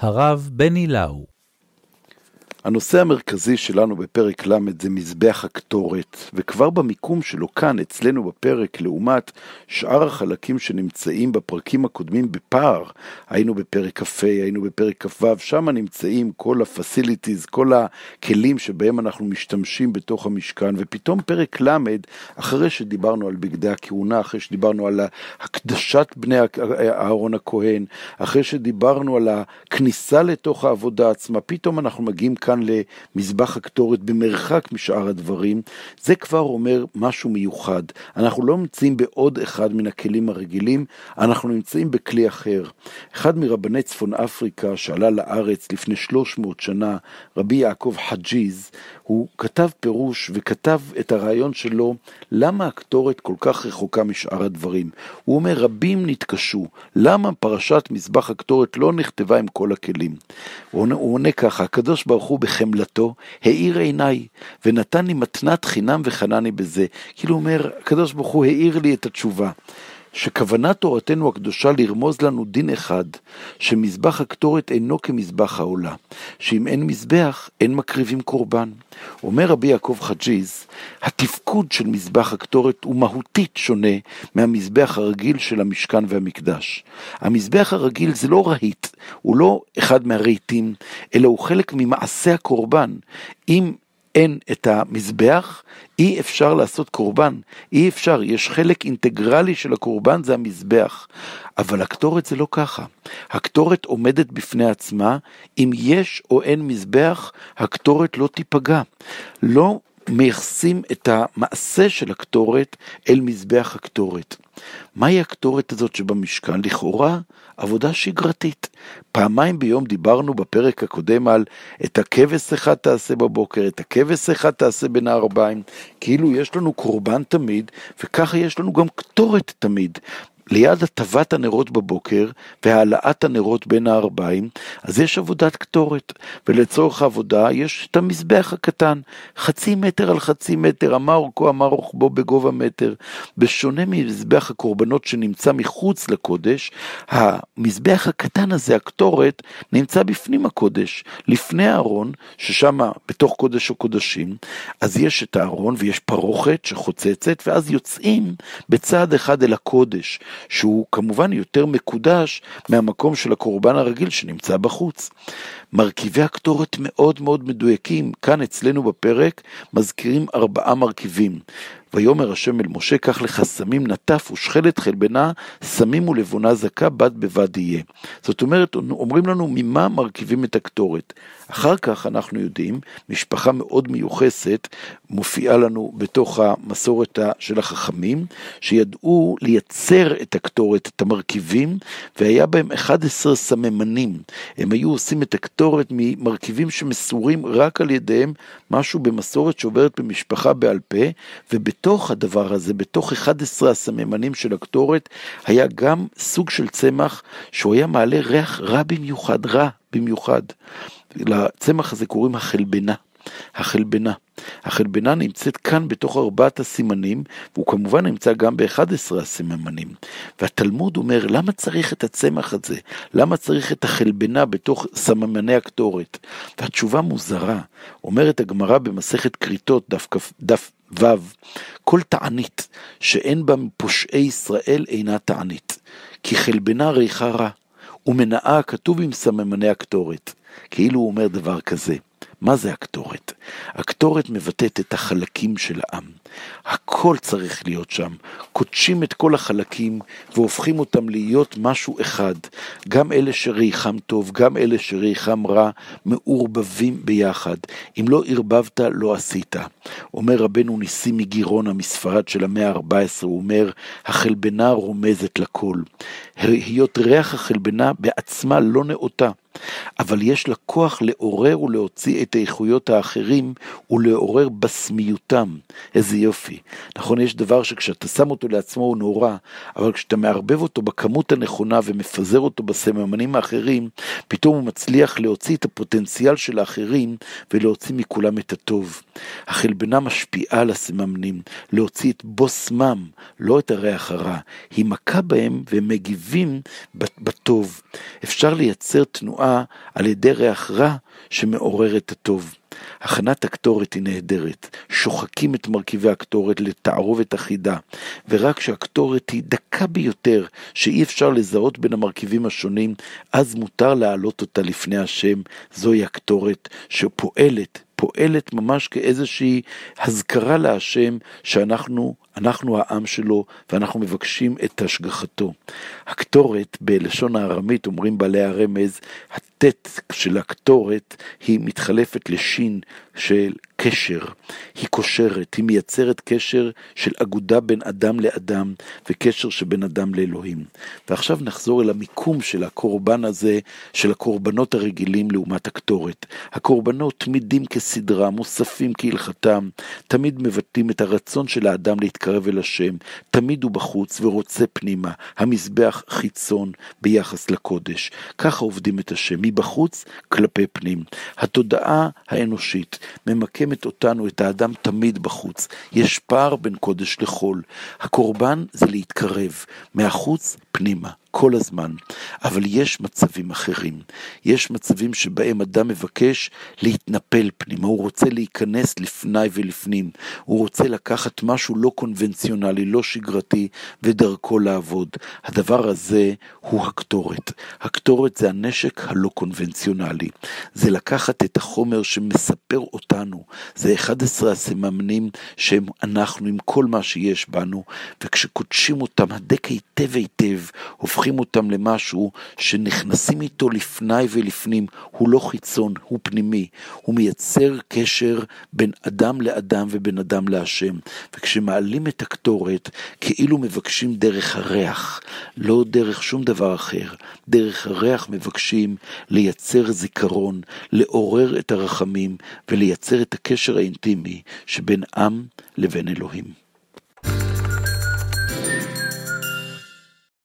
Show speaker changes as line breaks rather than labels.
הרב בני לאו
הנושא המרכזי שלנו בפרק ל' זה מזבח הקטורת, וכבר במיקום שלו כאן, אצלנו בפרק, לעומת שאר החלקים שנמצאים בפרקים הקודמים בפער, היינו בפרק כ"ה, היינו בפרק כ"ו, שם נמצאים כל ה-facilities, כל הכלים שבהם אנחנו משתמשים בתוך המשכן, ופתאום פרק ל', אחרי שדיברנו על בגדי הכהונה, אחרי שדיברנו על הקדשת בני אהרון הכהן, אחרי שדיברנו על הכניסה לתוך העבודה עצמה, פתאום אנחנו מגיעים כאן כאן למזבח הקטורת במרחק משאר הדברים, זה כבר אומר משהו מיוחד. אנחנו לא נמצאים בעוד אחד מן הכלים הרגילים, אנחנו נמצאים בכלי אחר. אחד מרבני צפון אפריקה שעלה לארץ לפני 300 שנה, רבי יעקב חג'יז, הוא כתב פירוש וכתב את הרעיון שלו, למה הקטורת כל כך רחוקה משאר הדברים. הוא אומר, רבים נתקשו, למה פרשת מזבח הקטורת לא נכתבה עם כל הכלים? הוא עונה, הוא עונה ככה, הקדוש ברוך הוא בחמלתו האיר עיניי, ונתן לי מתנת חינם וחנני בזה. כאילו אומר, הקדוש ברוך הוא האיר לי את התשובה. שכוונת תורתנו הקדושה לרמוז לנו דין אחד, שמזבח הקטורת אינו כמזבח העולה, שאם אין מזבח, אין מקריבים קורבן. אומר רבי יעקב חג'יז, התפקוד של מזבח הקטורת הוא מהותית שונה מהמזבח הרגיל של המשכן והמקדש. המזבח הרגיל זה לא רהיט, הוא לא אחד מהרהיטים, אלא הוא חלק ממעשה הקורבן. אם אין את המזבח, אי אפשר לעשות קורבן, אי אפשר, יש חלק אינטגרלי של הקורבן, זה המזבח. אבל הקטורת זה לא ככה. הקטורת עומדת בפני עצמה, אם יש או אין מזבח, הקטורת לא תיפגע. לא מייחסים את המעשה של הקטורת אל מזבח הקטורת. מהי הקטורת הזאת שבמשכן? לכאורה עבודה שגרתית. פעמיים ביום דיברנו בפרק הקודם על את הכבש אחד תעשה בבוקר, את הכבש אחד תעשה בין הערביים, כאילו יש לנו קורבן תמיד, וככה יש לנו גם קטורת תמיד. ליד הטבת הנרות בבוקר והעלאת הנרות בין הערביים, אז יש עבודת קטורת, ולצורך העבודה יש את המזבח הקטן, חצי מטר על חצי מטר, אמר אורכו אמר רוחבו בגובה מטר. בשונה ממזבח הקורבנות שנמצא מחוץ לקודש, המזבח הקטן הזה, הקטורת, נמצא בפנים הקודש, לפני הארון, ששם בתוך קודש הקודשים, אז יש את הארון ויש פרוכת שחוצצת, ואז יוצאים בצעד אחד אל הקודש. שהוא כמובן יותר מקודש מהמקום של הקורבן הרגיל שנמצא בחוץ. מרכיבי הקטורת מאוד מאוד מדויקים, כאן אצלנו בפרק מזכירים ארבעה מרכיבים. ויאמר השם אל משה, קח לך סמים נטף ושכלת חלבנה, סמים ולבונה זכה, בד בבד יהיה. זאת אומרת, אומרים לנו ממה מרכיבים את הקטורת. אחר כך אנחנו יודעים, משפחה מאוד מיוחסת מופיעה לנו בתוך המסורת של החכמים, שידעו לייצר את הקטורת, את המרכיבים, והיה בהם 11 סממנים. הם היו עושים את הקטורת ממרכיבים שמסורים רק על ידיהם, משהו במסורת שעוברת במשפחה בעל פה, ובתוך הדבר הזה, בתוך 11 הסממנים של הקטורת, היה גם סוג של צמח שהוא היה מעלה ריח רע במיוחד, רע במיוחד. לצמח הזה קוראים החלבנה. החלבנה. החלבנה נמצאת כאן בתוך ארבעת הסימנים, והוא כמובן נמצא גם ב-11 הסימנים. והתלמוד אומר, למה צריך את הצמח הזה? למה צריך את החלבנה בתוך סממני הקטורת? והתשובה מוזרה. אומרת הגמרא במסכת כריתות, דף, דף ו', כל תענית שאין בה פושעי ישראל אינה תענית, כי חלבנה ריחה רע, ומנעה כתוב עם סממני הקטורת. כאילו הוא אומר דבר כזה. מה זה הקטורת? הקטורת מבטאת את החלקים של העם. הכל צריך להיות שם. קודשים את כל החלקים והופכים אותם להיות משהו אחד. גם אלה שריחם טוב, גם אלה שריחם רע, מעורבבים ביחד. אם לא ערבבת, לא עשית. אומר רבנו ניסים מגירונה מספרד של המאה ה-14, הוא אומר, החלבנה רומזת לכל. היות ריח החלבנה בעצמה לא נאותה. אבל יש לה כוח לעורר ולהוציא את האיכויות האחרים ולעורר בסמיותם. איזה יופי. נכון, יש דבר שכשאתה שם אותו לעצמו הוא נורא, אבל כשאתה מערבב אותו בכמות הנכונה ומפזר אותו בסממנים האחרים, פתאום הוא מצליח להוציא את הפוטנציאל של האחרים ולהוציא מכולם את הטוב. החלבנה משפיעה על הסממנים, להוציא את בוסמם, לא את הריח הרע. היא מכה בהם והם מגיבים בטוב. אפשר לייצר. תנועה על ידי ריח רע שמעורר את הטוב. הכנת הקטורת היא נהדרת, שוחקים את מרכיבי הקטורת לתערובת אחידה, ורק כשהקטורת היא דקה ביותר, שאי אפשר לזהות בין המרכיבים השונים, אז מותר להעלות אותה לפני השם, זוהי הקטורת שפועלת פועלת ממש כאיזושהי הזכרה להשם שאנחנו אנחנו העם שלו ואנחנו מבקשים את השגחתו. הקטורת בלשון הארמית אומרים בעלי הרמז, הטית של הקטורת היא מתחלפת לשין של קשר, היא קושרת, היא מייצרת קשר של אגודה בין אדם לאדם וקשר שבין אדם לאלוהים. ועכשיו נחזור אל המיקום של הקורבן הזה, של הקורבנות הרגילים לעומת הקטורת. הקורבנות תמידים כסדרה, מוספים כהלכתם, תמיד מבטאים את הרצון של האדם להתקרב אל השם, תמיד הוא בחוץ ורוצה פנימה, המזבח חיצון ביחס לקודש. ככה עובדים את השם, מבחוץ כלפי פנים. התודעה האנושית ממקמת אותנו, את האדם, תמיד בחוץ. יש פער בין קודש לחול. הקורבן זה להתקרב, מהחוץ פנימה. כל הזמן, אבל יש מצבים אחרים. יש מצבים שבהם אדם מבקש להתנפל פנימה, הוא רוצה להיכנס לפני ולפנים, הוא רוצה לקחת משהו לא קונבנציונלי, לא שגרתי, ודרכו לעבוד. הדבר הזה הוא הקטורת. הקטורת זה הנשק הלא קונבנציונלי. זה לקחת את החומר שמספר אותנו. זה 11 הסממנים שהם אנחנו עם כל מה שיש בנו, וכשקודשים אותם הדק היטב היטב, הופכים אותם למשהו שנכנסים איתו לפני ולפנים, הוא לא חיצון, הוא פנימי, הוא מייצר קשר בין אדם לאדם ובין אדם להשם. וכשמעלים את הקטורת, כאילו מבקשים דרך הריח, לא דרך שום דבר אחר. דרך הריח מבקשים לייצר זיכרון, לעורר את הרחמים ולייצר את הקשר האינטימי שבין עם לבין אלוהים.